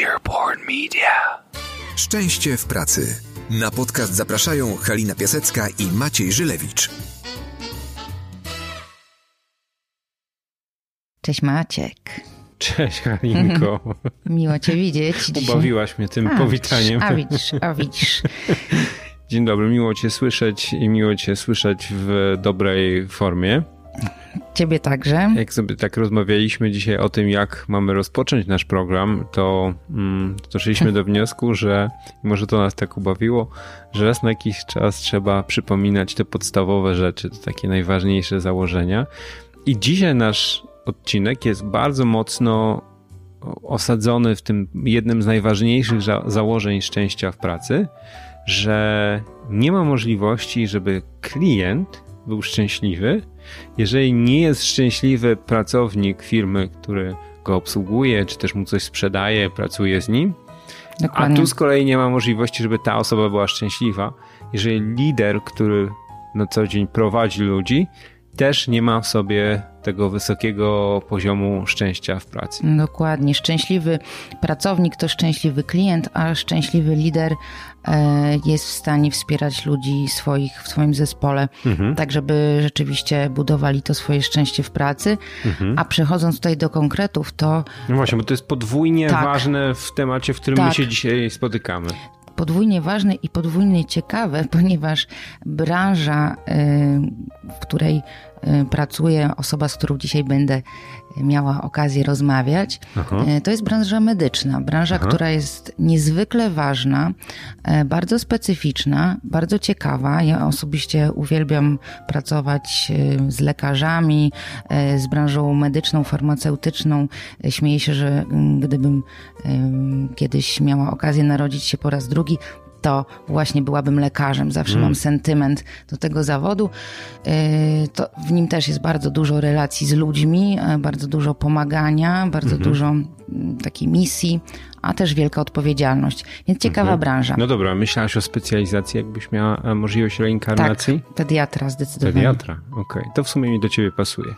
Earborn Media. Szczęście w pracy. Na podcast zapraszają Halina Piasecka i Maciej Żylewicz. Cześć Maciek. Cześć Halinko. Miło Cię widzieć. Ubawiłaś mnie tym a, powitaniem. A widzisz, a widzisz. Dzień dobry, miło Cię słyszeć i miło Cię słyszeć w dobrej formie. Ciebie także. Jak sobie tak rozmawialiśmy dzisiaj o tym, jak mamy rozpocząć nasz program, to mm, doszliśmy do wniosku, że może to nas tak ubawiło, że raz na jakiś czas trzeba przypominać te podstawowe rzeczy, te takie najważniejsze założenia. I dzisiaj nasz odcinek jest bardzo mocno osadzony w tym jednym z najważniejszych założeń szczęścia w pracy, że nie ma możliwości, żeby klient był szczęśliwy, jeżeli nie jest szczęśliwy pracownik firmy, który go obsługuje, czy też mu coś sprzedaje, pracuje z nim. Dokładnie. A tu z kolei nie ma możliwości, żeby ta osoba była szczęśliwa, jeżeli lider, który na co dzień prowadzi ludzi, też nie ma w sobie tego wysokiego poziomu szczęścia w pracy. Dokładnie. Szczęśliwy pracownik to szczęśliwy klient, a szczęśliwy lider jest w stanie wspierać ludzi swoich w swoim zespole, mhm. tak żeby rzeczywiście budowali to swoje szczęście w pracy. Mhm. A przechodząc tutaj do konkretów, to. No właśnie, bo to jest podwójnie tak, ważne w temacie, w którym tak. my się dzisiaj spotykamy podwójnie ważne i podwójnie ciekawe, ponieważ branża, y, w której pracuje osoba, z którą dzisiaj będę miała okazję rozmawiać, Aha. Y, to jest branża medyczna. Branża, Aha. która jest niezwykle ważna, bardzo specyficzna, bardzo ciekawa. Ja osobiście uwielbiam pracować z lekarzami, z branżą medyczną, farmaceutyczną. Śmieję się, że gdybym kiedyś miała okazję narodzić się po raz drugi, to właśnie byłabym lekarzem. Zawsze mm. mam sentyment do tego zawodu. Y, to w nim też jest bardzo dużo relacji z ludźmi, e, bardzo dużo pomagania, bardzo mm -hmm. dużo takiej misji, a też wielka odpowiedzialność. Więc ciekawa mm -hmm. branża. No dobra, myślałaś o specjalizacji, jakbyś miała e, możliwość reinkarnacji? Tak, pediatra zdecydowanie. Pediatra, okej. Okay. To w sumie mi do ciebie pasuje.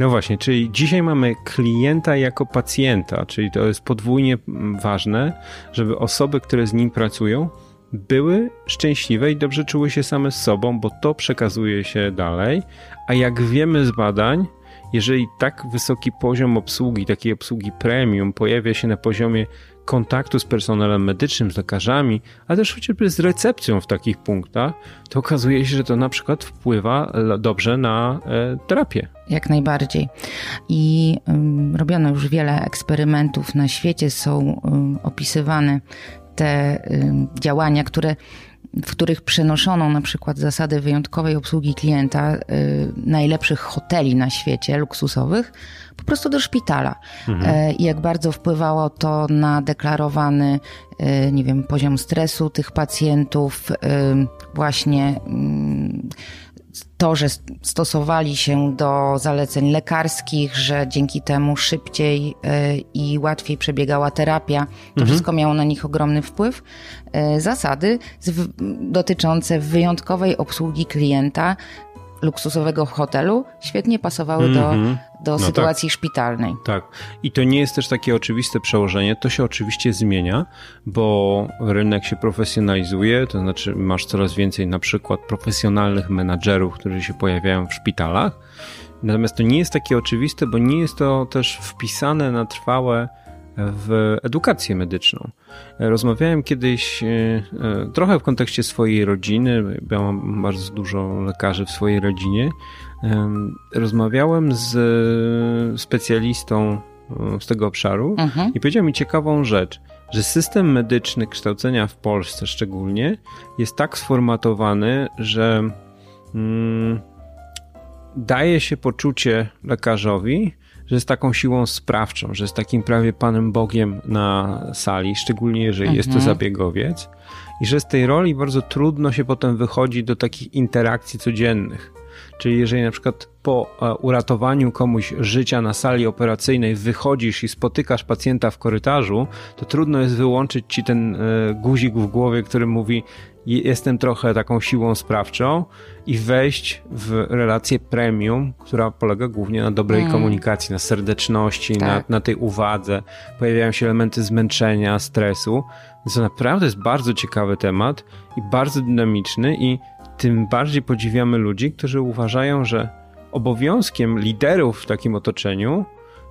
No właśnie, czyli dzisiaj mamy klienta jako pacjenta, czyli to jest podwójnie ważne, żeby osoby, które z nim pracują, były szczęśliwe i dobrze czuły się same z sobą, bo to przekazuje się dalej. A jak wiemy z badań, jeżeli tak wysoki poziom obsługi, takiej obsługi premium pojawia się na poziomie kontaktu z personelem medycznym, z lekarzami, a też chociażby z recepcją w takich punktach, to okazuje się, że to na przykład wpływa dobrze na e, terapię. Jak najbardziej. I um, robiono już wiele eksperymentów na świecie, są um, opisywane te działania, które w których przenoszono na przykład zasady wyjątkowej obsługi klienta y, najlepszych hoteli na świecie, luksusowych, po prostu do szpitala. Mhm. E, I jak bardzo wpływało to na deklarowany, y, nie wiem, poziom stresu tych pacjentów, właśnie to, że stosowali się do zaleceń lekarskich, że dzięki temu szybciej e, i łatwiej przebiegała terapia, to mhm. wszystko miało na nich ogromny wpływ. E, zasady dotyczące wyjątkowej obsługi klienta, luksusowego hotelu świetnie pasowały mm -hmm. do, mhm. do no sytuacji tak. szpitalnej. Tak. I to nie jest też takie oczywiste przełożenie. To się oczywiście zmienia, bo rynek się profesjonalizuje, to znaczy masz coraz więcej na przykład profesjonalnych menadżerów, którzy się pojawiają w szpitalach. Natomiast to nie jest takie oczywiste, bo nie jest to też wpisane na trwałe w edukację medyczną. Rozmawiałem kiedyś e, e, trochę w kontekście swojej rodziny, ja mam bardzo dużo lekarzy w swojej rodzinie. Rozmawiałem z specjalistą e, z tego obszaru mhm. i powiedział mi ciekawą rzecz, że system medyczny kształcenia w Polsce szczególnie jest tak sformatowany, że mm, daje się poczucie lekarzowi, że jest taką siłą sprawczą, że jest takim prawie Panem Bogiem na sali, szczególnie jeżeli mhm. jest to mhm. zabiegowiec, i że z tej roli bardzo trudno się potem wychodzi do takich interakcji codziennych. Czyli jeżeli na przykład po e, uratowaniu komuś życia na sali operacyjnej wychodzisz i spotykasz pacjenta w korytarzu, to trudno jest wyłączyć ci ten e, guzik w głowie, który mówi jestem trochę taką siłą sprawczą i wejść w relację premium, która polega głównie na dobrej mm. komunikacji, na serdeczności, tak. na, na tej uwadze. Pojawiają się elementy zmęczenia, stresu. To naprawdę jest bardzo ciekawy temat i bardzo dynamiczny i tym bardziej podziwiamy ludzi, którzy uważają, że obowiązkiem liderów w takim otoczeniu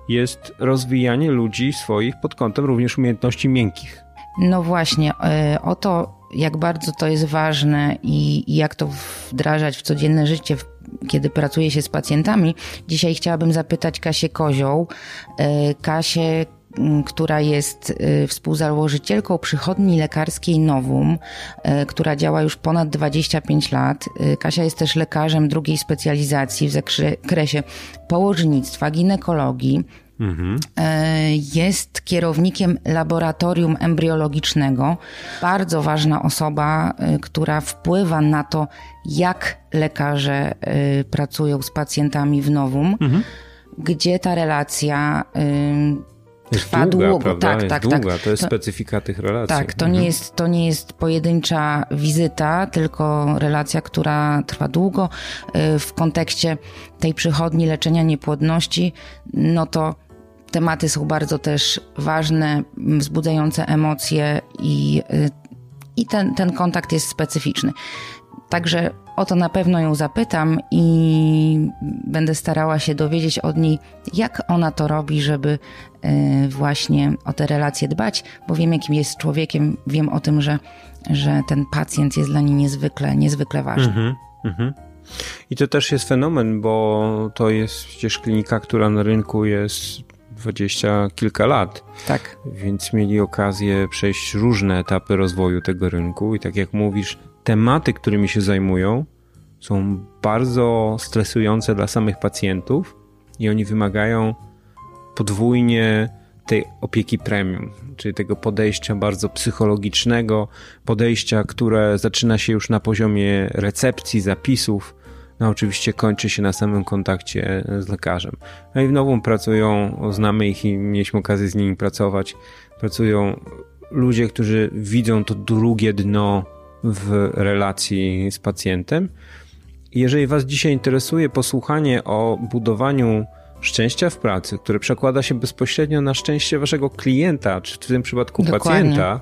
jest rozwijanie ludzi swoich pod kątem również umiejętności miękkich. No właśnie, e, o to, jak bardzo to jest ważne i, jak to wdrażać w codzienne życie, kiedy pracuje się z pacjentami. Dzisiaj chciałabym zapytać Kasię Kozioł. E, Kasię, która jest y, współzałożycielką przychodni lekarskiej Nowum, y, która działa już ponad 25 lat. Y, Kasia jest też lekarzem drugiej specjalizacji w zakresie położnictwa, ginekologii. Mhm. Jest kierownikiem laboratorium embriologicznego. Bardzo ważna osoba, która wpływa na to, jak lekarze pracują z pacjentami w Nowum. Mhm gdzie ta relacja trwa długa, długo. Prawda? Tak, jest tak, długa. tak. To jest to, specyfika tych relacji. Tak, to, mhm. nie jest, to nie jest pojedyncza wizyta, tylko relacja, która trwa długo. Y, w kontekście tej przychodni leczenia niepłodności, no to tematy są bardzo też ważne, wzbudzające emocje i, y, i ten, ten kontakt jest specyficzny. Także o to na pewno ją zapytam i będę starała się dowiedzieć od niej, jak ona to robi, żeby e, właśnie o te relacje dbać, bo wiem, jakim jest człowiekiem, wiem o tym, że, że ten pacjent jest dla niej niezwykle, niezwykle ważny. Mhm, mhm. I to też jest fenomen, bo to jest przecież klinika, która na rynku jest dwadzieścia kilka lat. Tak. Więc mieli okazję przejść różne etapy rozwoju tego rynku i tak jak mówisz, tematy, którymi się zajmują, są bardzo stresujące dla samych pacjentów i oni wymagają podwójnie tej opieki premium, czyli tego podejścia bardzo psychologicznego, podejścia, które zaczyna się już na poziomie recepcji, zapisów, no oczywiście kończy się na samym kontakcie z lekarzem. No i w nową pracują, znamy ich i mieliśmy okazję z nimi pracować, pracują ludzie, którzy widzą to drugie dno w relacji z pacjentem. Jeżeli Was dzisiaj interesuje posłuchanie o budowaniu szczęścia w pracy, które przekłada się bezpośrednio na szczęście Waszego klienta, czy w tym przypadku Dokładnie. pacjenta,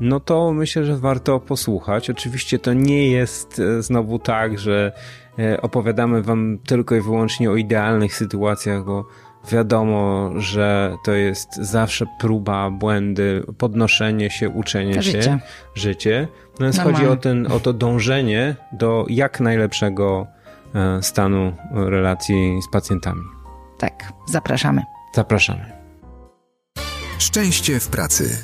no to myślę, że warto posłuchać. Oczywiście to nie jest e, znowu tak, że e, opowiadamy Wam tylko i wyłącznie o idealnych sytuacjach, bo wiadomo, że to jest zawsze próba, błędy, podnoszenie się, uczenie życie. się, życie. No więc chodzi o, ten, o to dążenie do jak najlepszego e, stanu relacji z pacjentami. Tak, zapraszamy. Zapraszamy. Szczęście w pracy.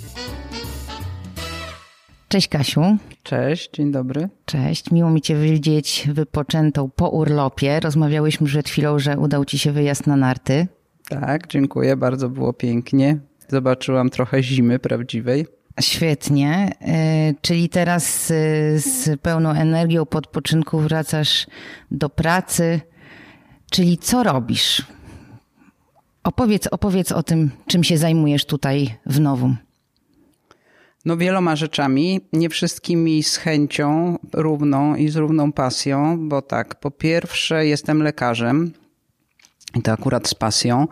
Cześć Kasiu. Cześć, dzień dobry. Cześć, miło mi Cię widzieć wypoczętą po urlopie. Rozmawiałyśmy przed chwilą, że udał Ci się wyjazd na narty. Tak, dziękuję, bardzo było pięknie. Zobaczyłam trochę zimy prawdziwej. Świetnie. E, czyli teraz e, z pełną energią po odpoczynku wracasz do pracy. Czyli co robisz? Opowiedz, opowiedz o tym, czym się zajmujesz tutaj w Nowum. No wieloma rzeczami, nie wszystkimi z chęcią równą i z równą pasją, bo tak, po pierwsze jestem lekarzem, i to akurat z pasją,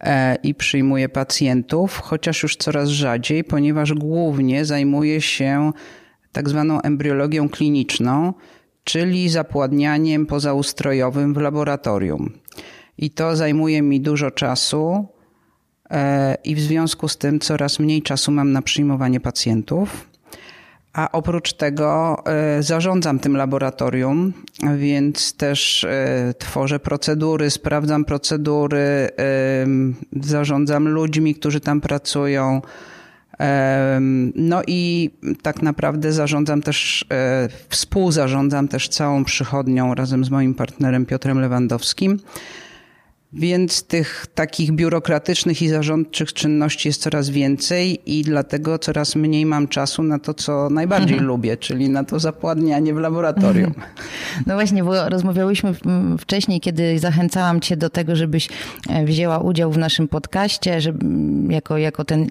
e, i przyjmuję pacjentów, chociaż już coraz rzadziej, ponieważ głównie zajmuję się tak zwaną embriologią kliniczną, czyli zapładnianiem pozaustrojowym w laboratorium. I to zajmuje mi dużo czasu e, i w związku z tym coraz mniej czasu mam na przyjmowanie pacjentów. A oprócz tego e, zarządzam tym laboratorium, więc też e, tworzę procedury, sprawdzam procedury, e, zarządzam ludźmi, którzy tam pracują. No i tak naprawdę zarządzam też, współzarządzam też całą przychodnią razem z moim partnerem Piotrem Lewandowskim. Więc tych takich biurokratycznych i zarządczych czynności jest coraz więcej i dlatego coraz mniej mam czasu na to, co najbardziej mhm. lubię, czyli na to zapładnianie w laboratorium. No właśnie, bo rozmawiałyśmy wcześniej, kiedy zachęcałam cię do tego, żebyś e, wzięła udział w naszym podcaście, żeby, jako, jako ten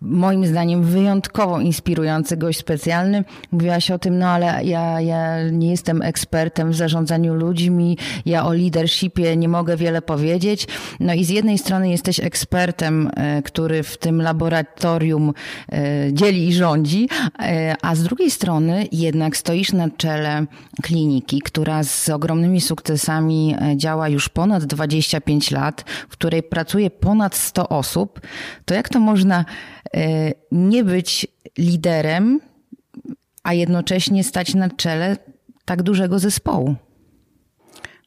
moim zdaniem wyjątkowo inspirujący gość specjalny. Mówiłaś o tym, no ale ja, ja nie jestem ekspertem w zarządzaniu ludźmi, ja o leadershipie nie mogę wiele powiedzieć. No i z jednej strony jesteś ekspertem, e, który w tym laboratorium e, dzieli i rządzi, e, a z drugiej strony jednak stoisz na czele kliniki, która z ogromnymi sukcesami działa już ponad 25 lat, w której pracuje ponad 100 osób. To jak to można nie być liderem, a jednocześnie stać na czele tak dużego zespołu?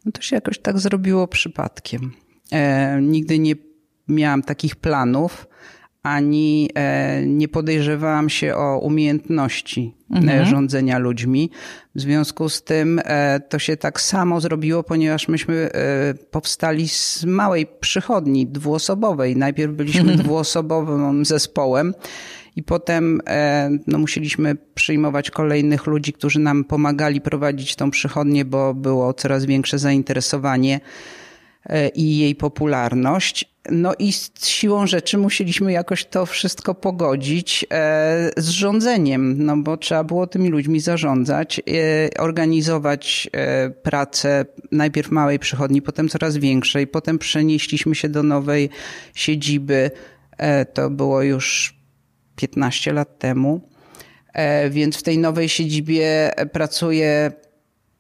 No to się jakoś tak zrobiło przypadkiem. E, nigdy nie miałam takich planów, ani e, nie podejrzewałam się o umiejętności e, mhm. rządzenia ludźmi. W związku z tym e, to się tak samo zrobiło, ponieważ myśmy powstali z małej przychodni dwuosobowej. Najpierw byliśmy dwuosobowym zespołem. I potem no, musieliśmy przyjmować kolejnych ludzi, którzy nam pomagali prowadzić tą przychodnię, bo było coraz większe zainteresowanie i jej popularność. No i z siłą rzeczy musieliśmy jakoś to wszystko pogodzić e, z rządzeniem, no bo trzeba było tymi ludźmi zarządzać, e, organizować e, pracę najpierw małej przychodni, potem coraz większej, potem przenieśliśmy się do nowej siedziby. To było już 15 lat temu. Więc w tej nowej siedzibie pracuje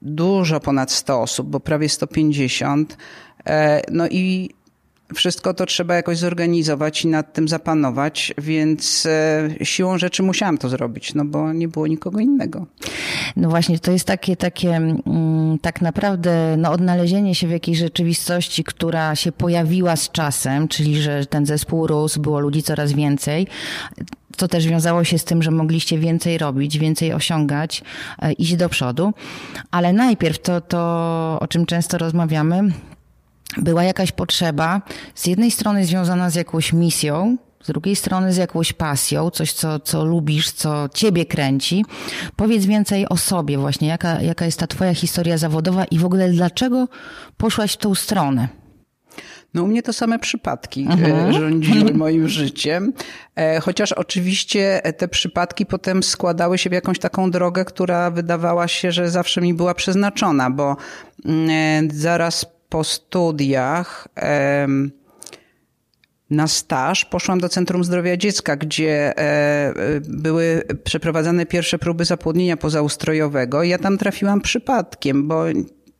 dużo ponad 100 osób, bo prawie 150. No i wszystko to trzeba jakoś zorganizować i nad tym zapanować, więc e, siłą rzeczy musiałam to zrobić, no bo nie było nikogo innego. No właśnie, to jest takie, takie mm, tak naprawdę no, odnalezienie się w jakiejś rzeczywistości, która się pojawiła z czasem, czyli że ten zespół rósł, było ludzi coraz więcej co też wiązało się z tym, że mogliście więcej robić, więcej osiągać, e, iść do przodu. Ale najpierw to, to o czym często rozmawiamy, była jakaś potrzeba, z jednej strony związana z jakąś misją, z drugiej strony z jakąś pasją, coś, co, co lubisz, co ciebie kręci. Powiedz więcej o sobie właśnie, jaka, jaka jest ta twoja historia zawodowa i w ogóle dlaczego poszłaś w tą stronę? No u mnie to same przypadki e, mhm. rządziły moim życiem, e, chociaż oczywiście te przypadki potem składały się w jakąś taką drogę, która wydawała się, że zawsze mi była przeznaczona, bo mm, e, zaraz po studiach na staż poszłam do Centrum Zdrowia Dziecka, gdzie e, były przeprowadzane pierwsze próby zapłodnienia pozaustrojowego. Ja tam trafiłam przypadkiem, bo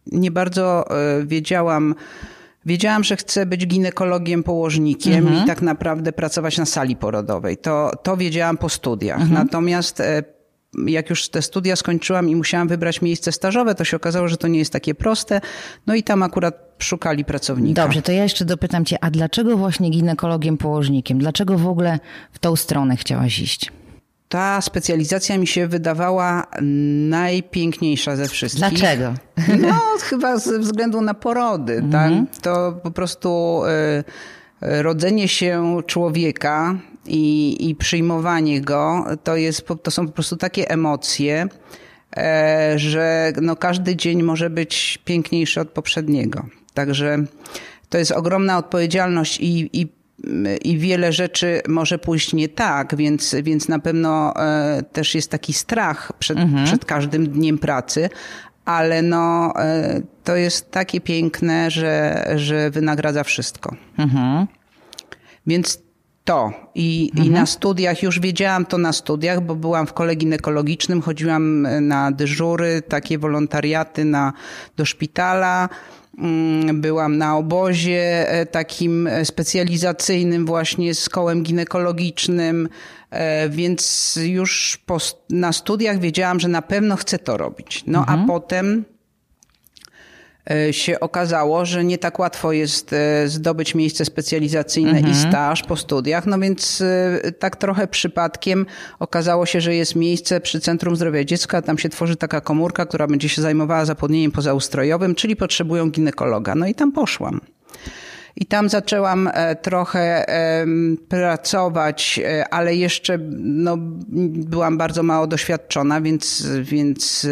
nie bardzo e, wiedziałam, Wiedziałam, że chcę być ginekologiem, położnikiem mhm. i tak naprawdę pracować na sali porodowej. To, to wiedziałam po studiach. Mhm. Natomiast e, jak już te studia skończyłam i musiałam wybrać miejsce stażowe, to się okazało, że to nie jest takie proste. No i tam akurat szukali pracownika. Dobrze, to ja jeszcze dopytam cię, a dlaczego właśnie ginekologiem położnikiem? Dlaczego w ogóle w tą stronę chciałaś iść? ta specjalizacja mi się wydawała najpiękniejsza ze wszystkich. Dlaczego? No, chyba ze względu na porody. Tak? Mhm. To po prostu y, rodzenie się człowieka i, i przyjmowanie go, to, jest, to są po prostu takie emocje, e, że no każdy dzień może być piękniejszy od poprzedniego. Także to jest ogromna odpowiedzialność i, i, i wiele rzeczy może pójść nie tak, więc, więc na pewno e, też jest taki strach przed, mhm. przed każdym dniem pracy, ale no, e, to jest takie piękne, że, że wynagradza wszystko. Mhm. Więc to. I, mhm. I na studiach, już wiedziałam to na studiach, bo byłam w kole ginekologicznym, chodziłam e, na dyżury, takie wolontariaty na, do szpitala. Mm, byłam na obozie e, takim e, specjalizacyjnym właśnie z kołem ginekologicznym, więc już po, na studiach wiedziałam, że na pewno chcę to robić. No mhm. a potem się okazało, że nie tak łatwo jest e, zdobyć miejsce specjalizacyjne mhm. i staż po studiach, no więc e, tak trochę przypadkiem okazało się, że jest miejsce przy Centrum Zdrowia Dziecka, tam się tworzy taka komórka, która będzie się zajmowała zapłodnieniem pozaustrojowym, czyli potrzebują ginekologa. No i tam poszłam. I tam zaczęłam e, trochę pracować, e, ale jeszcze no, byłam bardzo mało doświadczona, więc, więc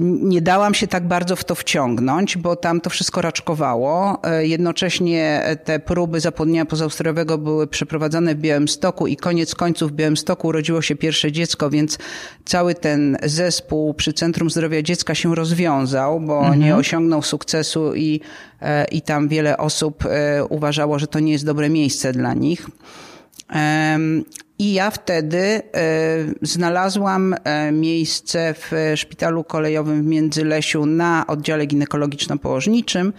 nie dałam się tak bardzo w to wciągnąć, bo tam to wszystko raczkowało. E, jednocześnie te próby zapłodnienia pozaustrojowego były przeprowadzane w Białymstoku i koniec końców w Białymstoku urodziło się pierwsze dziecko, więc cały ten zespół przy Centrum Zdrowia Dziecka się rozwiązał, bo mhm. nie osiągnął sukcesu i, e, i tam wiele osób e, uważało, że to nie jest dobre miejsce dla nich. I ja wtedy e, znalazłam e, miejsce w szpitalu kolejowym w Międzylesiu na oddziale ginekologiczno-położniczym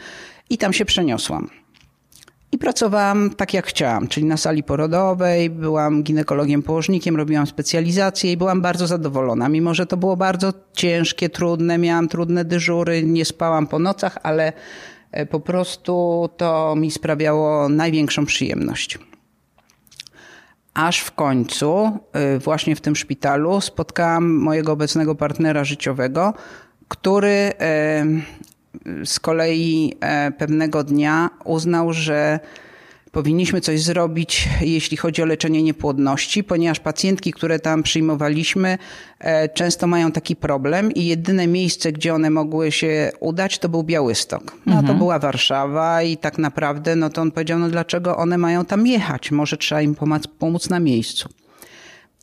i tam się przeniosłam. I pracowałam tak jak chciałam, czyli na sali porodowej, byłam ginekologiem położnikiem, robiłam specjalizację i byłam bardzo zadowolona. Mimo, że to było bardzo ciężkie, trudne, miałam trudne dyżury, nie spałam po nocach, ale e, po prostu to mi sprawiało największą przyjemność aż w końcu, y, właśnie w tym szpitalu, spotkałam mojego obecnego partnera życiowego, który y, z kolei y, pewnego dnia uznał, że powinniśmy coś zrobić, jeśli chodzi o leczenie niepłodności, ponieważ pacjentki, które tam przyjmowaliśmy, e, często mają taki problem i jedyne miejsce, gdzie one mogły się udać, to był Białystok. No mhm. to była Warszawa i tak naprawdę, no to on powiedział, no dlaczego one mają tam jechać? Może trzeba im pomóc, pomóc na miejscu.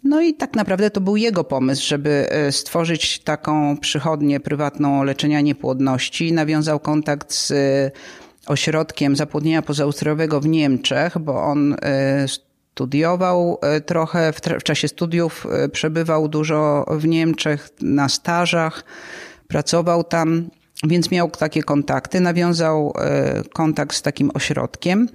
No i tak naprawdę to był jego pomysł, żeby e, stworzyć taką przychodnię prywatną leczenia niepłodności. Nawiązał kontakt z ośrodkiem zapłodnienia pozaustrojowego w Niemczech, bo on e, studiował e, trochę, w, w czasie studiów e, przebywał dużo w Niemczech na stażach, pracował tam, więc miał takie kontakty, nawiązał kontakt z takim ośrodkiem.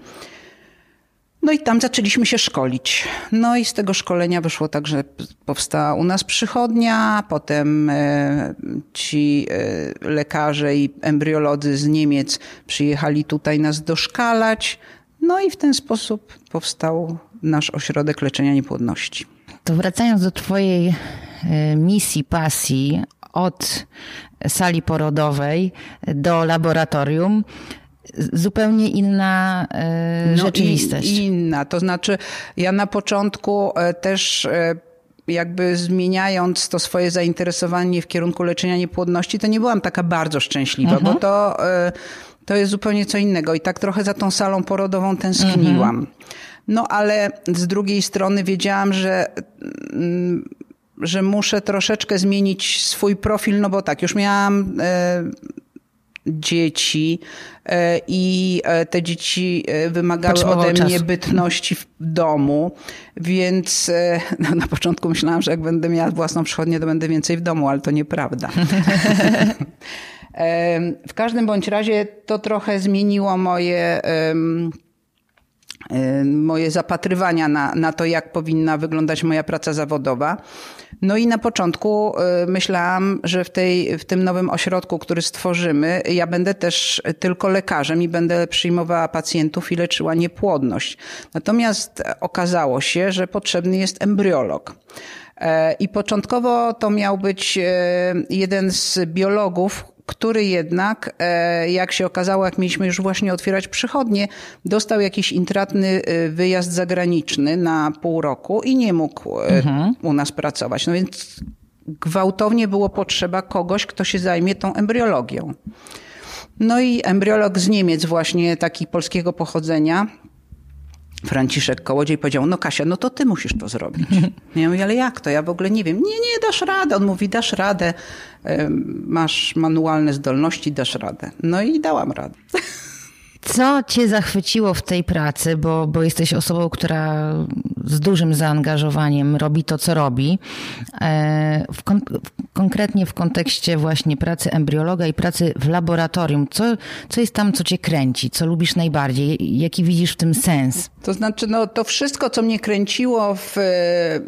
No i tam zaczęliśmy się szkolić. No i z tego szkolenia wyszło tak, że powstała u nas przychodnia, potem e, ci e, lekarze i embriolodzy z Niemiec przyjechali tutaj nas doszkalać. No i w ten sposób powstał nasz ośrodek leczenia niepłodności. To wracając do Twojej e, misji, pasji od sali porodowej do laboratorium, zupełnie inna e, no rzeczywistość. inna. To znaczy, ja na początku e, też e, jakby zmieniając to swoje zainteresowanie w kierunku leczenia niepłodności, to nie byłam taka bardzo szczęśliwa, mhm. bo to, to jest zupełnie co innego. I tak trochę za tą salą porodową tęskniłam. Mhm. No ale z drugiej strony wiedziałam, że mm, że muszę troszeczkę zmienić swój profil, no bo tak, już miałam dzieci e, i e, te dzieci e, wymagały ode mnie czasu. bytności w domu, więc no, na początku myślałam, że jak będę miała własną przychodnię, to będę więcej w domu, ale to nieprawda. w każdym bądź razie to trochę zmieniło moje moje zapatrywania na, na to, jak powinna wyglądać moja praca zawodowa. No i na początku y, myślałam, że w, tej, w tym nowym ośrodku, który stworzymy, ja będę też tylko lekarzem i będę przyjmowała pacjentów i leczyła niepłodność. Natomiast okazało się, że potrzebny jest embriolog. E, I początkowo to miał być jeden z biologów, który jednak, e, jak się okazało, jak mieliśmy już właśnie otwierać przychodnie, dostał jakiś intratny e, wyjazd zagraniczny na pół roku i nie mógł e, mhm. u nas pracować. No więc gwałtownie było potrzeba kogoś, kto się zajmie tą embriologią. No i embriolog z Niemiec właśnie, taki polskiego pochodzenia, Franciszek Kołodziej powiedział, no Kasia, no to ty musisz to zrobić. Ja mówię, ale jak to? Ja w ogóle nie wiem. Nie, nie, dasz radę. On mówi, dasz radę, masz manualne zdolności, dasz radę. No i dałam radę. Co cię zachwyciło w tej pracy, bo, bo jesteś osobą, która z dużym zaangażowaniem robi to, co robi, e, w kon konkretnie w kontekście właśnie pracy embriologa i pracy w laboratorium. Co, co jest tam, co cię kręci? Co lubisz najbardziej? Jaki widzisz w tym sens? To znaczy, no, to wszystko, co mnie kręciło w,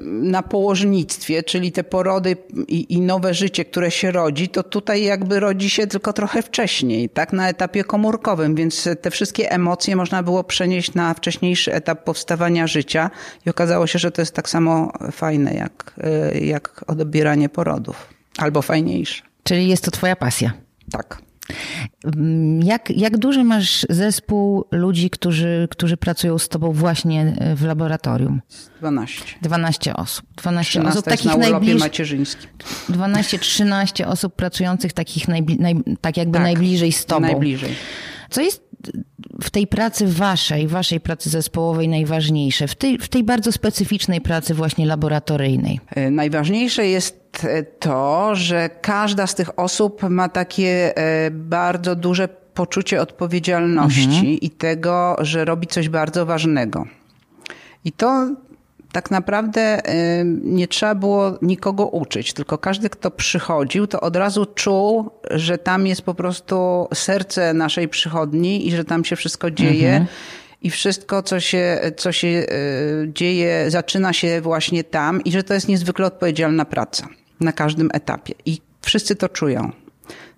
na położnictwie, czyli te porody i, i nowe życie, które się rodzi, to tutaj jakby rodzi się tylko trochę wcześniej, tak, na etapie komórkowym, więc te wszystkie emocje można było przenieść na wcześniejszy etap powstawania życia i okazało się, że to jest tak samo fajne jak, y, jak odbieranie porodów. Albo fajniejsze. Czyli jest to twoja pasja. Tak. Mm, Jak, jak duży masz zespół ludzi, którzy, którzy pracują z tobą właśnie e, w laboratorium? 12. 12 osób. 12 13 osób takich na urlopie najbliż... macierzyńskim. 12-13 osób pracujących takich najbli... naj... tak jakby Tak, najbliżej z tobą. Najbliżej. Co jest w tej pracy waszej, waszej pracy zespołowej najważniejsze? W tej, w tej bardzo specyficznej pracy właśnie laboratoryjnej. E, Najważniejsze jest e, to, że każda z tych osób ma takie e, bardzo duże poczucie odpowiedzialności i tego, że robi coś bardzo ważnego. I to tak naprawdę e, nie trzeba było nikogo uczyć, tylko każdy, kto przychodził, to od razu czuł, że tam jest po prostu serce naszej przychodni i że tam się wszystko dzieje. I wszystko, co się, co się e, dzieje, zaczyna się właśnie tam, i że to jest niezwykle odpowiedzialna praca na każdym etapie. I wszyscy to czują.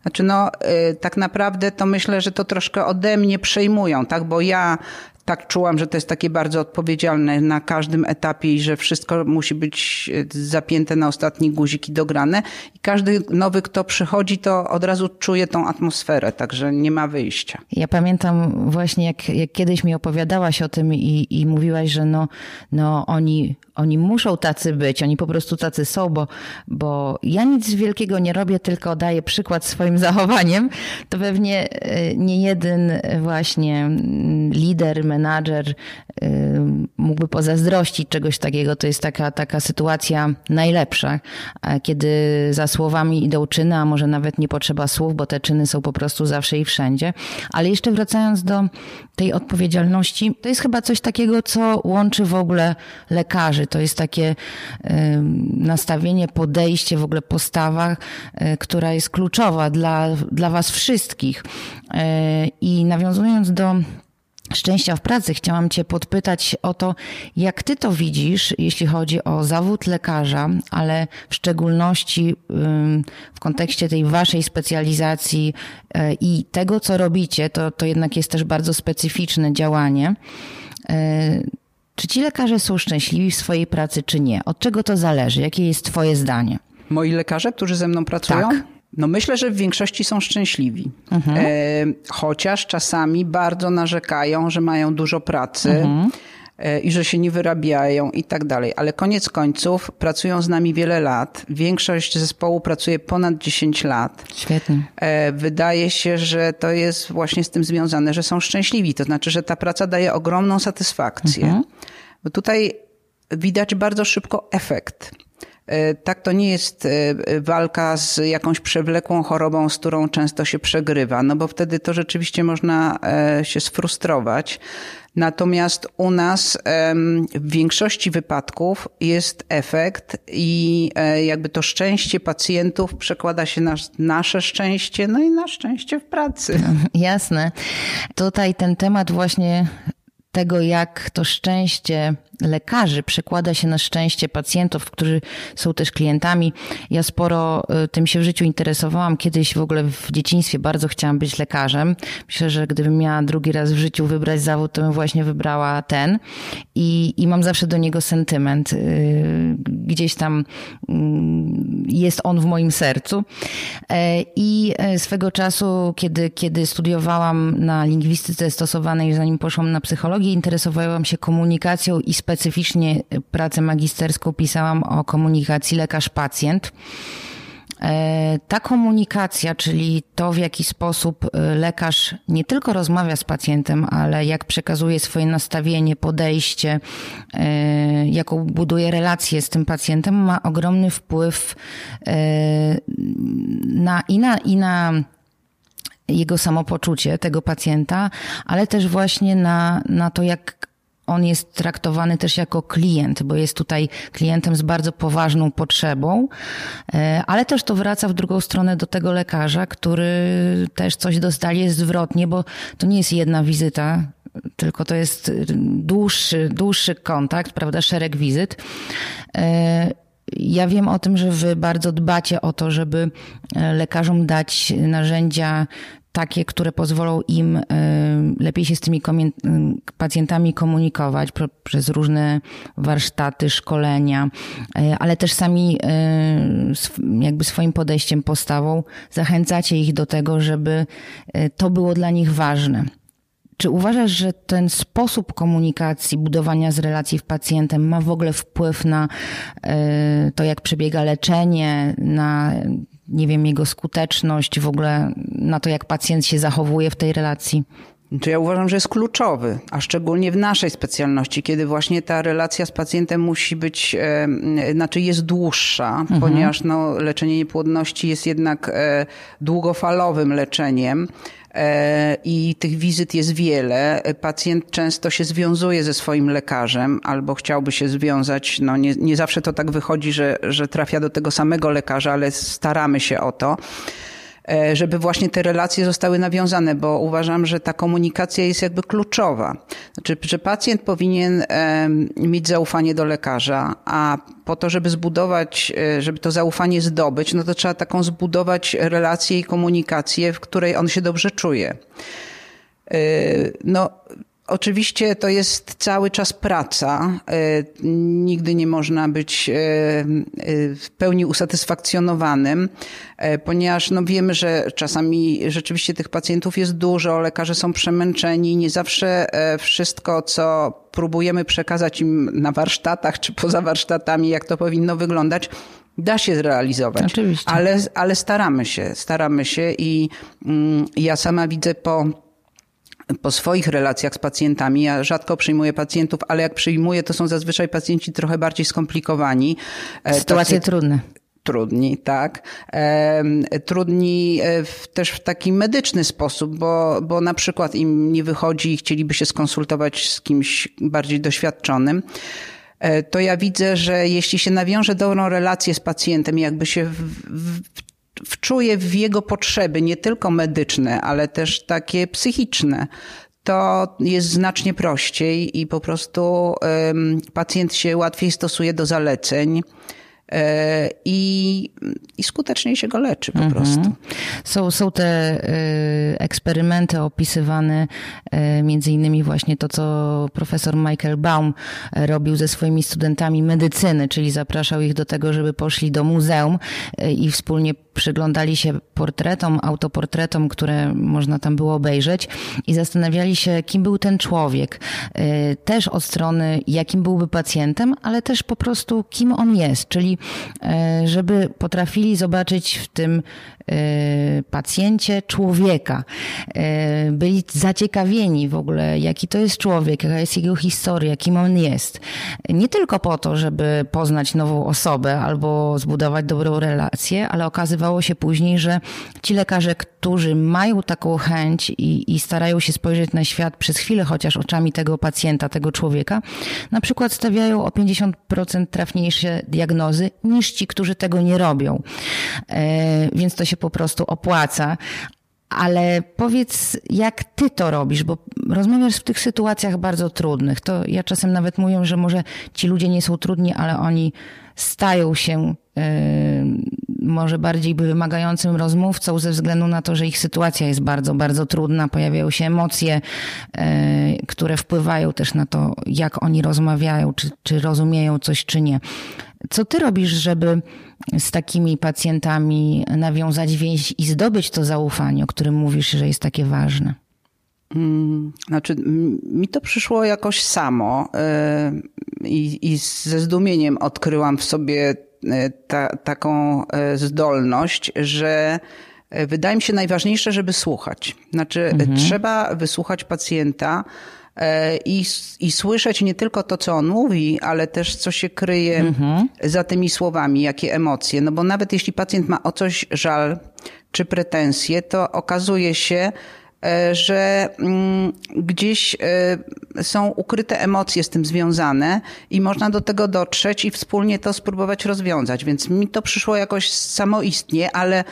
Znaczy, no, y, tak naprawdę to myślę, że to troszkę ode mnie przejmują, tak? Bo ja tak czułam, że to jest takie bardzo odpowiedzialne na każdym etapie i że wszystko musi być y, zapięte na ostatni guzik i dograne. I każdy nowy, kto przychodzi, to od razu czuje tą atmosferę, także nie ma wyjścia. Ja pamiętam właśnie, jak, jak kiedyś mi opowiadałaś o tym i, i mówiłaś, że no, no oni, oni muszą tacy być, oni po prostu tacy są, bo, bo ja nic wielkiego nie robię, tylko daję przykład swoim zachowaniem. To pewnie e, nie jeden właśnie mm, lider, menadżer y, mógłby pozazdrościć czegoś takiego. To jest taka, taka sytuacja najlepsza, kiedy za słowami idą czyny, a może nawet nie potrzeba słów, bo te czyny są po prostu zawsze i wszędzie. Ale jeszcze wracając do tej odpowiedzialności, to jest chyba coś takiego, co łączy w ogóle lekarzy. To jest takie y, nastawienie, podejście, w ogóle postawa, y, która jest kluczowa dla, dla Was wszystkich. I nawiązując do szczęścia w pracy, chciałam Cię podpytać o to, jak Ty to widzisz, jeśli chodzi o zawód lekarza, ale w szczególności w kontekście tej Waszej specjalizacji y, i tego, co robicie, to, to jednak jest też bardzo specyficzne działanie. Y, Czy ci lekarze są szczęśliwi w swojej pracy, czy nie? Od czego to zależy? Jakie jest Twoje zdanie? Moi lekarze, którzy ze mną pracują? Tak. No myślę, że w większości są szczęśliwi. E, chociaż czasami bardzo narzekają, że mają dużo pracy e, i że się nie wyrabiają i tak dalej. Ale koniec końców pracują z nami wiele lat. Większość zespołu pracuje ponad 10 lat. Świetnie. E, Wydaje się, że to jest właśnie z tym związane, że są szczęśliwi. To znaczy, że ta praca daje ogromną satysfakcję. Bo tutaj widać bardzo szybko efekt. E, Tak to nie jest e, walka z jakąś przewlekłą chorobą, z którą często się przegrywa, no bo wtedy to rzeczywiście można e, się sfrustrować. Natomiast u nas w większości wypadków jest efekt i jakby to szczęście pacjentów przekłada się na nasze szczęście, no i na szczęście w pracy. Jasne. Tutaj ten temat właśnie tego, jak to szczęście lekarzy przekłada się na szczęście pacjentów, którzy są też klientami. Ja sporo y, tym się w życiu interesowałam. Kiedyś w ogóle w dzieciństwie bardzo chciałam być lekarzem. Myślę, że gdybym miała drugi raz w życiu wybrać zawód, to bym właśnie wybrała ten. I, i mam zawsze do niego sentyment. Y, Gdzieś tam mm, jest on w moim sercu. E, I e, swego czasu, kiedy, kiedy studiowałam na lingwistyce stosowanej, zanim poszłam na psychologię, interesowałam się komunikacją i specyficznie pracę magisterską pisałam o komunikacji lekarz-pacjent. E, Ta komunikacja, czyli to, w jaki sposób e, lekarz nie tylko rozmawia z pacjentem, ale jak przekazuje swoje nastawienie, podejście, e, jaką buduje relację z tym pacjentem, ma ogromny wpływ na, i, na, i na jego samopoczucie tego pacjenta, ale też właśnie na, na to, jak on jest traktowany też jako klient, bo jest tutaj klientem z bardzo poważną potrzebą, e, ale też to wraca w drugą stronę do tego lekarza, który też coś dostaje zwrotnie, bo to nie jest jedna wizyta, tylko to jest dłuższy, dłuższy kontakt, prawda, szereg wizyt. E, Ja wiem o tym, że wy bardzo dbacie o to, żeby e, lekarzom dać narzędzia takie, które pozwolą im y, lepiej się z tymi y, pacjentami komunikować przez różne warsztaty, szkolenia, ale też sami jakby swoim podejściem, postawą zachęcacie ich do tego, żeby to było dla nich ważne. Czy uważasz, że ten sposób komunikacji, budowania z relacji w pacjentem ma w ogóle wpływ na to, jak przebiega leczenie, na nie wiem, jego skuteczność, w ogóle na to, jak pacjent się zachowuje w tej relacji? To ja uważam, że jest kluczowy, a szczególnie w naszej specjalności, kiedy właśnie ta relacja z pacjentem musi być, znaczy jest dłuższa, mhm. ponieważ no, leczenie niepłodności jest jednak e, długofalowym leczeniem. E, i tych wizyt jest wiele. Pacjent często się związuje ze swoim lekarzem albo chciałby się związać. No nie, nie zawsze to tak wychodzi, że, że trafia do tego samego lekarza, ale staramy się o to. E, żeby właśnie te relacje zostały nawiązane, bo uważam, że ta komunikacja jest jakby kluczowa. Znaczy, że pacjent powinien mieć zaufanie do lekarza, a po to, żeby zbudować, e, żeby to zaufanie zdobyć, no to trzeba taką zbudować relację i komunikację, w której on się dobrze czuje. E, no, Oczywiście to jest cały czas praca. E, nigdy nie można być e, e, w pełni usatysfakcjonowanym, ponieważ no wiemy, że czasami rzeczywiście tych pacjentów jest dużo, lekarze są przemęczeni, nie zawsze wszystko, co próbujemy przekazać im na warsztatach czy poza warsztatami, jak to powinno wyglądać, da się zrealizować. Oczywiście. Ale, ale staramy się, staramy się i mm, ja sama widzę po po swoich relacjach z pacjentami. Ja rzadko przyjmuję pacjentów, ale jak przyjmuję, to są zazwyczaj pacjenci trochę bardziej skomplikowani. E, Sytuacje Tacy... trudne trudni, tak. Trudni e, w, też w taki medyczny sposób, bo, bo na przykład im nie wychodzi i chcieliby się skonsultować z kimś bardziej doświadczonym. E, to ja widzę, że jeśli się nawiąże dobrą relację z pacjentem, jakby się w, w, wczuje w jego potrzeby, nie tylko medyczne, ale też takie psychiczne, to jest znacznie prościej i po prostu pacjent się łatwiej stosuje do zaleceń. E, i, i skuteczniej się go leczy po mhm. prostu. Są, są te y, eksperymenty opisywane, y, między innymi właśnie to, co profesor Michael Baum robił ze swoimi studentami medycyny, czyli zapraszał ich do tego, żeby poszli do muzeum i wspólnie przyglądali się portretom, autoportretom, które można tam było obejrzeć i zastanawiali się, kim był ten człowiek. Też od strony, jakim byłby pacjentem, ale też po prostu, kim on jest, czyli E, żeby potrafili zobaczyć w tym e, pacjencie człowieka. E, byli zaciekawieni w ogóle, jaki to jest człowiek, jaka jest jego historia, kim on jest. Nie tylko po to, żeby poznać nową osobę albo zbudować dobrą relację, ale okazywało się później, że ci lekarze, którzy mają taką chęć i, i starają się spojrzeć na świat przez chwilę chociaż oczami tego pacjenta, tego człowieka, na przykład stawiają o 50% trafniejsze diagnozy niż ci, którzy tego nie robią. E, więc to się po prostu opłaca. Ale powiedz, jak ty to robisz, bo rozmawiasz w tych sytuacjach bardzo trudnych. To ja czasem nawet mówię, że może ci ludzie nie są trudni, ale oni stają się może bardziej wymagającym rozmówcą ze względu na to, że ich sytuacja jest bardzo, bardzo trudna. Pojawiają się emocje, które wpływają też na to, jak oni rozmawiają, czy, czy rozumieją coś, czy nie. Co ty robisz, żeby z takimi pacjentami nawiązać więź i zdobyć to zaufanie, o którym mówisz, że jest takie ważne? Mm, znaczy, mi to przyszło jakoś samo y, i, i ze zdumieniem odkryłam w sobie ta, taką y, zdolność, że wydaje mi się najważniejsze, żeby słuchać. Znaczy, mhm. trzeba wysłuchać pacjenta i, i słyszeć nie tylko to, co on mówi, ale też co się kryje mhm. za tymi słowami, jakie emocje. No bo nawet jeśli pacjent ma o coś żal czy pretensje, to okazuje się, E, że mm, gdzieś e, są ukryte emocje z tym związane i można do tego dotrzeć i wspólnie to spróbować rozwiązać. Więc mi to przyszło jakoś samoistnie, ale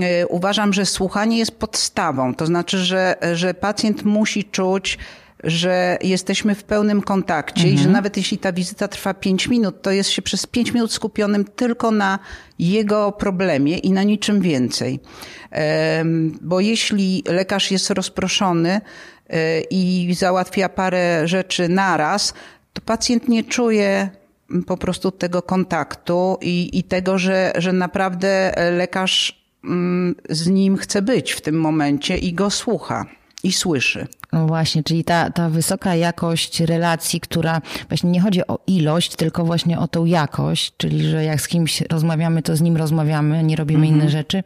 e, uważam, że słuchanie jest podstawą. To znaczy, że, że pacjent musi czuć, że jesteśmy w pełnym kontakcie i że nawet jeśli ta wizyta trwa 5 minut, to jest się przez 5 minut skupionym tylko na jego problemie i na niczym więcej. Bo jeśli lekarz jest rozproszony e, i załatwia parę rzeczy naraz, to pacjent nie czuje po prostu tego kontaktu i, i tego, że, że naprawdę lekarz mm, z nim chce być w tym momencie i go słucha i słyszy. No właśnie, czyli ta, ta wysoka jakość relacji, która właśnie nie chodzi o ilość, tylko właśnie o tą jakość, czyli że jak z kimś rozmawiamy, to z nim rozmawiamy, nie robimy Mhm. inne rzeczy,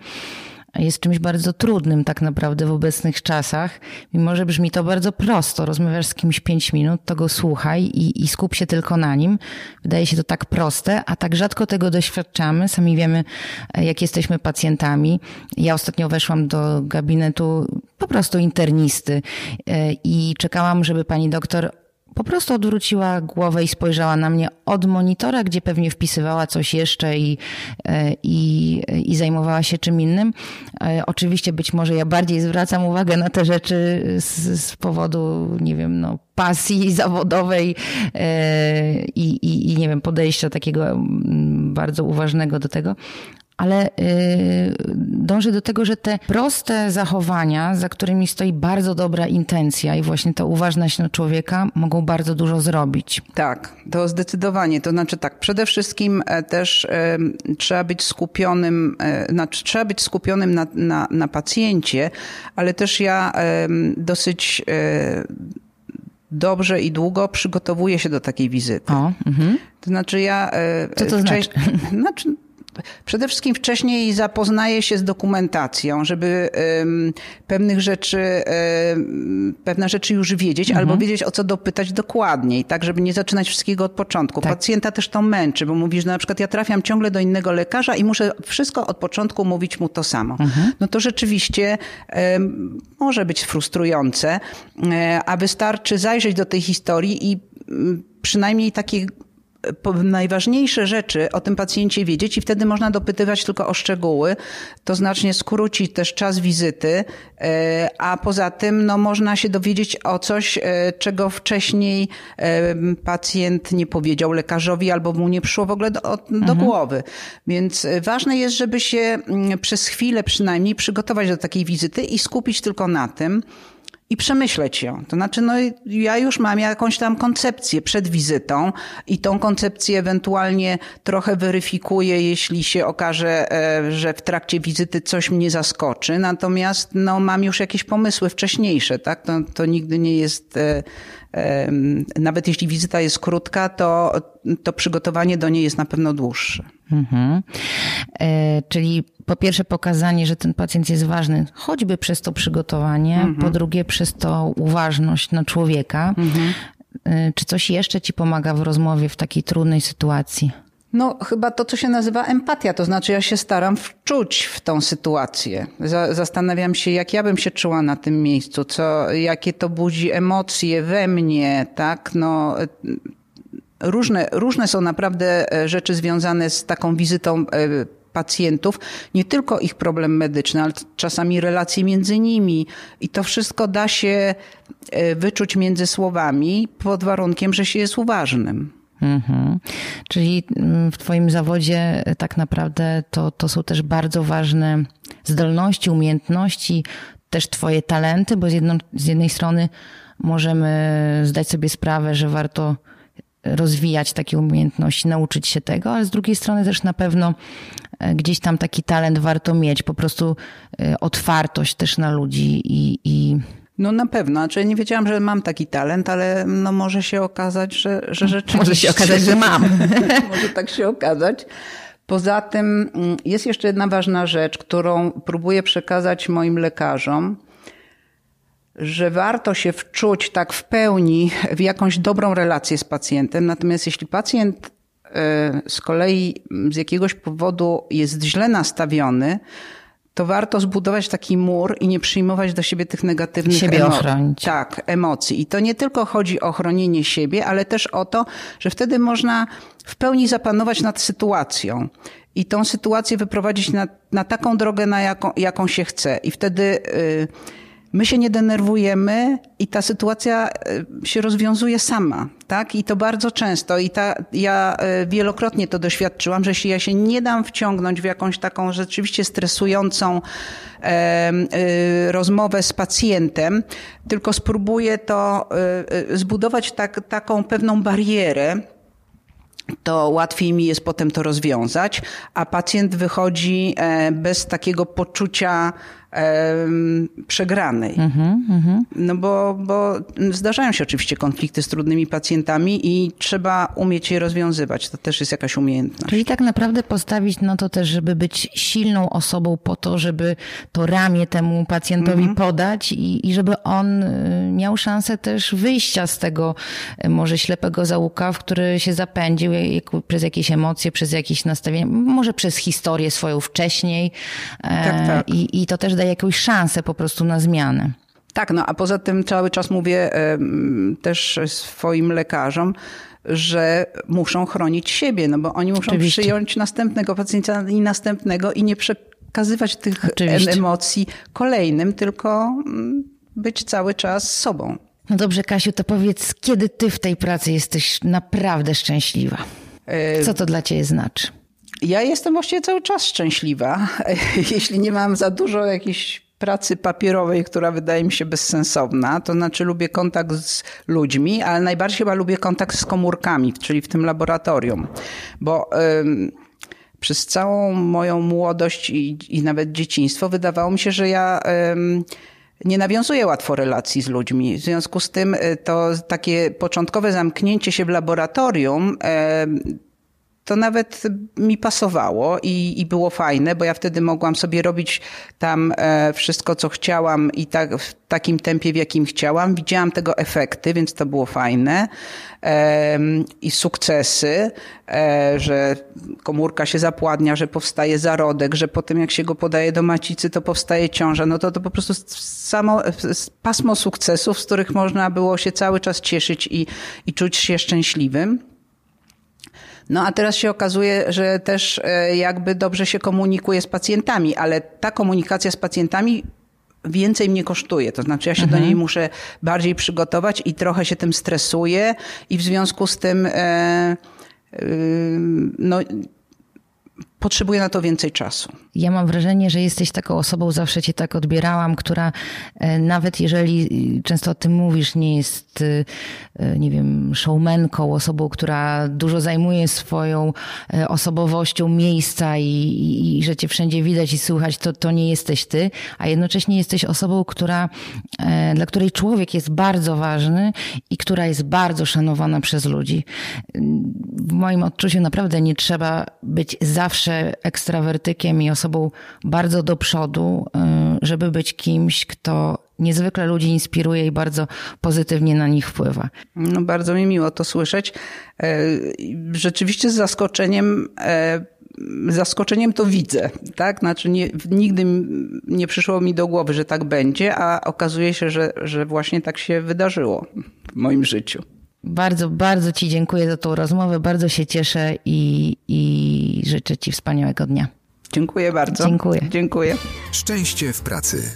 jest czymś bardzo trudnym tak naprawdę w obecnych czasach. Mimo, że brzmi to bardzo prosto, rozmawiasz z kimś pięć minut, to go słuchaj i, i skup się tylko na nim. Wydaje się to tak proste, a tak rzadko tego doświadczamy. Sami wiemy, e, jak jesteśmy pacjentami. Ja ostatnio weszłam do gabinetu po prostu internisty e, i czekałam, żeby pani doktor po prostu odwróciła głowę i spojrzała na mnie od monitora, gdzie pewnie wpisywała coś jeszcze i, e, i, i zajmowała się czym innym. E, Oczywiście być może ja bardziej zwracam uwagę na te rzeczy z, z powodu, nie wiem, no, pasji zawodowej e, i, i, i nie wiem, podejścia takiego mm, bardzo uważnego do tego. Ale y, dążę do tego, że te proste zachowania, za którymi stoi bardzo dobra intencja i właśnie ta uważność na człowieka, mogą bardzo dużo zrobić. Tak, to zdecydowanie. To znaczy tak, przede wszystkim e, też e, trzeba być skupionym, znaczy trzeba być skupionym na, na, na pacjencie, ale też ja dosyć dobrze i długo przygotowuję się do takiej wizyty. O, mhm. To znaczy ja... Co to wcześ- znaczy? Przede wszystkim wcześniej zapoznaję się z dokumentacją, żeby pewnych rzeczy, pewne rzeczy już wiedzieć, albo wiedzieć o co dopytać dokładniej, tak, żeby nie zaczynać wszystkiego od początku. Tak. Pacjenta też to męczy, bo mówisz, że na przykład ja trafiam ciągle do innego lekarza i muszę wszystko od początku mówić mu to samo. No to rzeczywiście może być frustrujące, e, a wystarczy zajrzeć do tej historii i mm, przynajmniej takie najważniejsze rzeczy o tym pacjencie wiedzieć i wtedy można dopytywać tylko o szczegóły. To znacznie skróci też czas wizyty, e, a poza tym no, można się dowiedzieć o coś, e, czego wcześniej e, pacjent nie powiedział lekarzowi albo mu nie przyszło w ogóle do, do Mhm. głowy. Więc ważne jest, żeby się mm, przez chwilę przynajmniej przygotować do takiej wizyty i skupić tylko na tym, i przemyśleć ją. To znaczy, no ja już mam jakąś tam koncepcję przed wizytą i tą koncepcję ewentualnie trochę weryfikuję, jeśli się okaże, e, że w trakcie wizyty coś mnie zaskoczy. Natomiast no, mam już jakieś pomysły wcześniejsze, tak? To, to nigdy nie jest, e, nawet jeśli wizyta jest krótka, to, to przygotowanie do niej jest na pewno dłuższe. Mhm. E, czyli po pierwsze pokazanie, że ten pacjent jest ważny, choćby przez to przygotowanie, po drugie przez to uważność na człowieka. E, Czy coś jeszcze ci pomaga w rozmowie w takiej trudnej sytuacji? No, chyba to, co się nazywa empatia, to znaczy ja się staram wczuć w tą sytuację. Za, zastanawiam się, jak ja bym się czuła na tym miejscu, co, jakie to budzi emocje we mnie, tak, no. e, Różne, różne są naprawdę e, rzeczy związane z taką wizytą e, pacjentów, nie tylko ich problem medyczny, ale czasami relacje między nimi i to wszystko da się e, wyczuć między słowami pod warunkiem, że się jest uważnym. Mhm. Czyli mm, w Twoim zawodzie e, tak naprawdę to, to są też bardzo ważne zdolności, umiejętności, też Twoje talenty, bo z, jedno, z jednej strony możemy zdać sobie sprawę, że warto rozwijać takie umiejętności, nauczyć się tego, ale z drugiej strony też na pewno e, gdzieś tam taki talent warto mieć, po prostu e, otwartość też na ludzi i, i No na pewno, znaczy nie wiedziałam, że mam taki talent, ale no może się okazać, że, że rzeczywiście... Może się okazać, że mam. może tak się okazać. Poza tym mm, jest jeszcze jedna ważna rzecz, którą próbuję przekazać moim lekarzom, że warto się wczuć tak w pełni w jakąś dobrą relację z pacjentem. Natomiast jeśli pacjent e, z kolei z jakiegoś powodu jest źle nastawiony, to warto zbudować taki mur i nie przyjmować do siebie tych negatywnych Siebie emo- ochronić. Tak, emocji. I to nie tylko chodzi o chronienie siebie, ale też o to, że wtedy można w pełni zapanować nad sytuacją i tą sytuację wyprowadzić na, na taką drogę, na jaką, jaką się chce. I wtedy y, my się nie denerwujemy i ta sytuacja e, się rozwiązuje sama, tak? I to bardzo często. I ta, ja e, wielokrotnie to doświadczyłam, że jeśli ja się nie dam wciągnąć w jakąś taką rzeczywiście stresującą e, e, rozmowę z pacjentem, tylko spróbuję to e, e zbudować tak, taką pewną barierę, to łatwiej mi jest potem to rozwiązać, a pacjent wychodzi bez takiego poczucia przegranej. Mm -hmm. No bo, bo zdarzają się oczywiście konflikty z trudnymi pacjentami i trzeba umieć je rozwiązywać. To też jest jakaś umiejętność. Czyli tak naprawdę postawić na to też, żeby być silną osobą po to, żeby to ramię temu pacjentowi -hmm. podać i, i żeby on y, miał szansę też wyjścia z tego y, może ślepego załuka, w który się zapędził przez jakieś emocje, przez jakieś nastawienie, może przez historię swoją wcześniej. Tak, tak. I, I to też daje daje jakąś szansę po prostu na zmianę. Tak, no a poza tym cały czas mówię też swoim lekarzom, że muszą chronić siebie, no bo oni muszą Oczywiście. przyjąć następnego pacjenta i następnego i nie przekazywać tych Oczywiście. emocji kolejnym, tylko mm, być cały czas sobą. No dobrze, Kasiu, to powiedz, kiedy ty w tej pracy jesteś naprawdę szczęśliwa? Co to dla ciebie znaczy? Ja jestem właściwie cały czas szczęśliwa, jeśli nie mam za dużo jakiejś pracy papierowej, która wydaje mi się bezsensowna. To znaczy lubię kontakt z ludźmi, ale najbardziej chyba lubię kontakt z komórkami, czyli w tym laboratorium. Bo ym, przez całą moją młodość i, i, nawet dzieciństwo wydawało mi się, że ja ym, nie nawiązuję łatwo relacji z ludźmi. W związku z tym y, to takie początkowe zamknięcie się w laboratorium to nawet mi pasowało i, i było fajne, bo ja wtedy mogłam sobie robić tam e, wszystko, co chciałam i tak, w takim tempie, w jakim chciałam. Widziałam tego efekty, więc to było fajne. I sukcesy, e, że komórka się zapładnia, że powstaje zarodek, że potem jak się go podaje do macicy, to powstaje ciąża. No to to po prostu samo pasmo sukcesów, z których można było się cały czas cieszyć i, i czuć się szczęśliwym. No a teraz się okazuje, że też e, jakby dobrze się komunikuje z pacjentami, ale ta komunikacja z pacjentami więcej mnie kosztuje. To znaczy, ja się mhm. do niej muszę bardziej przygotować i trochę się tym stresuję, i w związku z tym. E, e, no, potrzebuję na to więcej czasu. Ja mam wrażenie, że jesteś taką osobą, zawsze cię tak odbierałam, która e, nawet jeżeli e, często o tym mówisz, nie jest, e, nie wiem, showmenką, osobą, która dużo zajmuje swoją osobowością miejsca i, i, i że cię wszędzie widać i słuchać, to, to nie jesteś ty, a jednocześnie jesteś osobą, która, dla której człowiek jest bardzo ważny i która jest bardzo szanowana przez ludzi. W moim odczuciu naprawdę nie trzeba być zawsze ekstrawertykiem i osobą bardzo do przodu, y, żeby być kimś, kto niezwykle ludzi inspiruje i bardzo pozytywnie na nich wpływa. No, bardzo mi miło to słyszeć. E, rzeczywiście z zaskoczeniem e, zaskoczeniem to widzę, tak? Znaczy nie, nigdy nie przyszło mi do głowy, że tak będzie, a okazuje się, że, że właśnie tak się wydarzyło w moim życiu. Bardzo, bardzo Ci dziękuję za tą rozmowę, bardzo się cieszę i, i życzę Ci wspaniałego dnia. Dziękuję bardzo. Dziękuję. Dziękuję. Szczęście w pracy.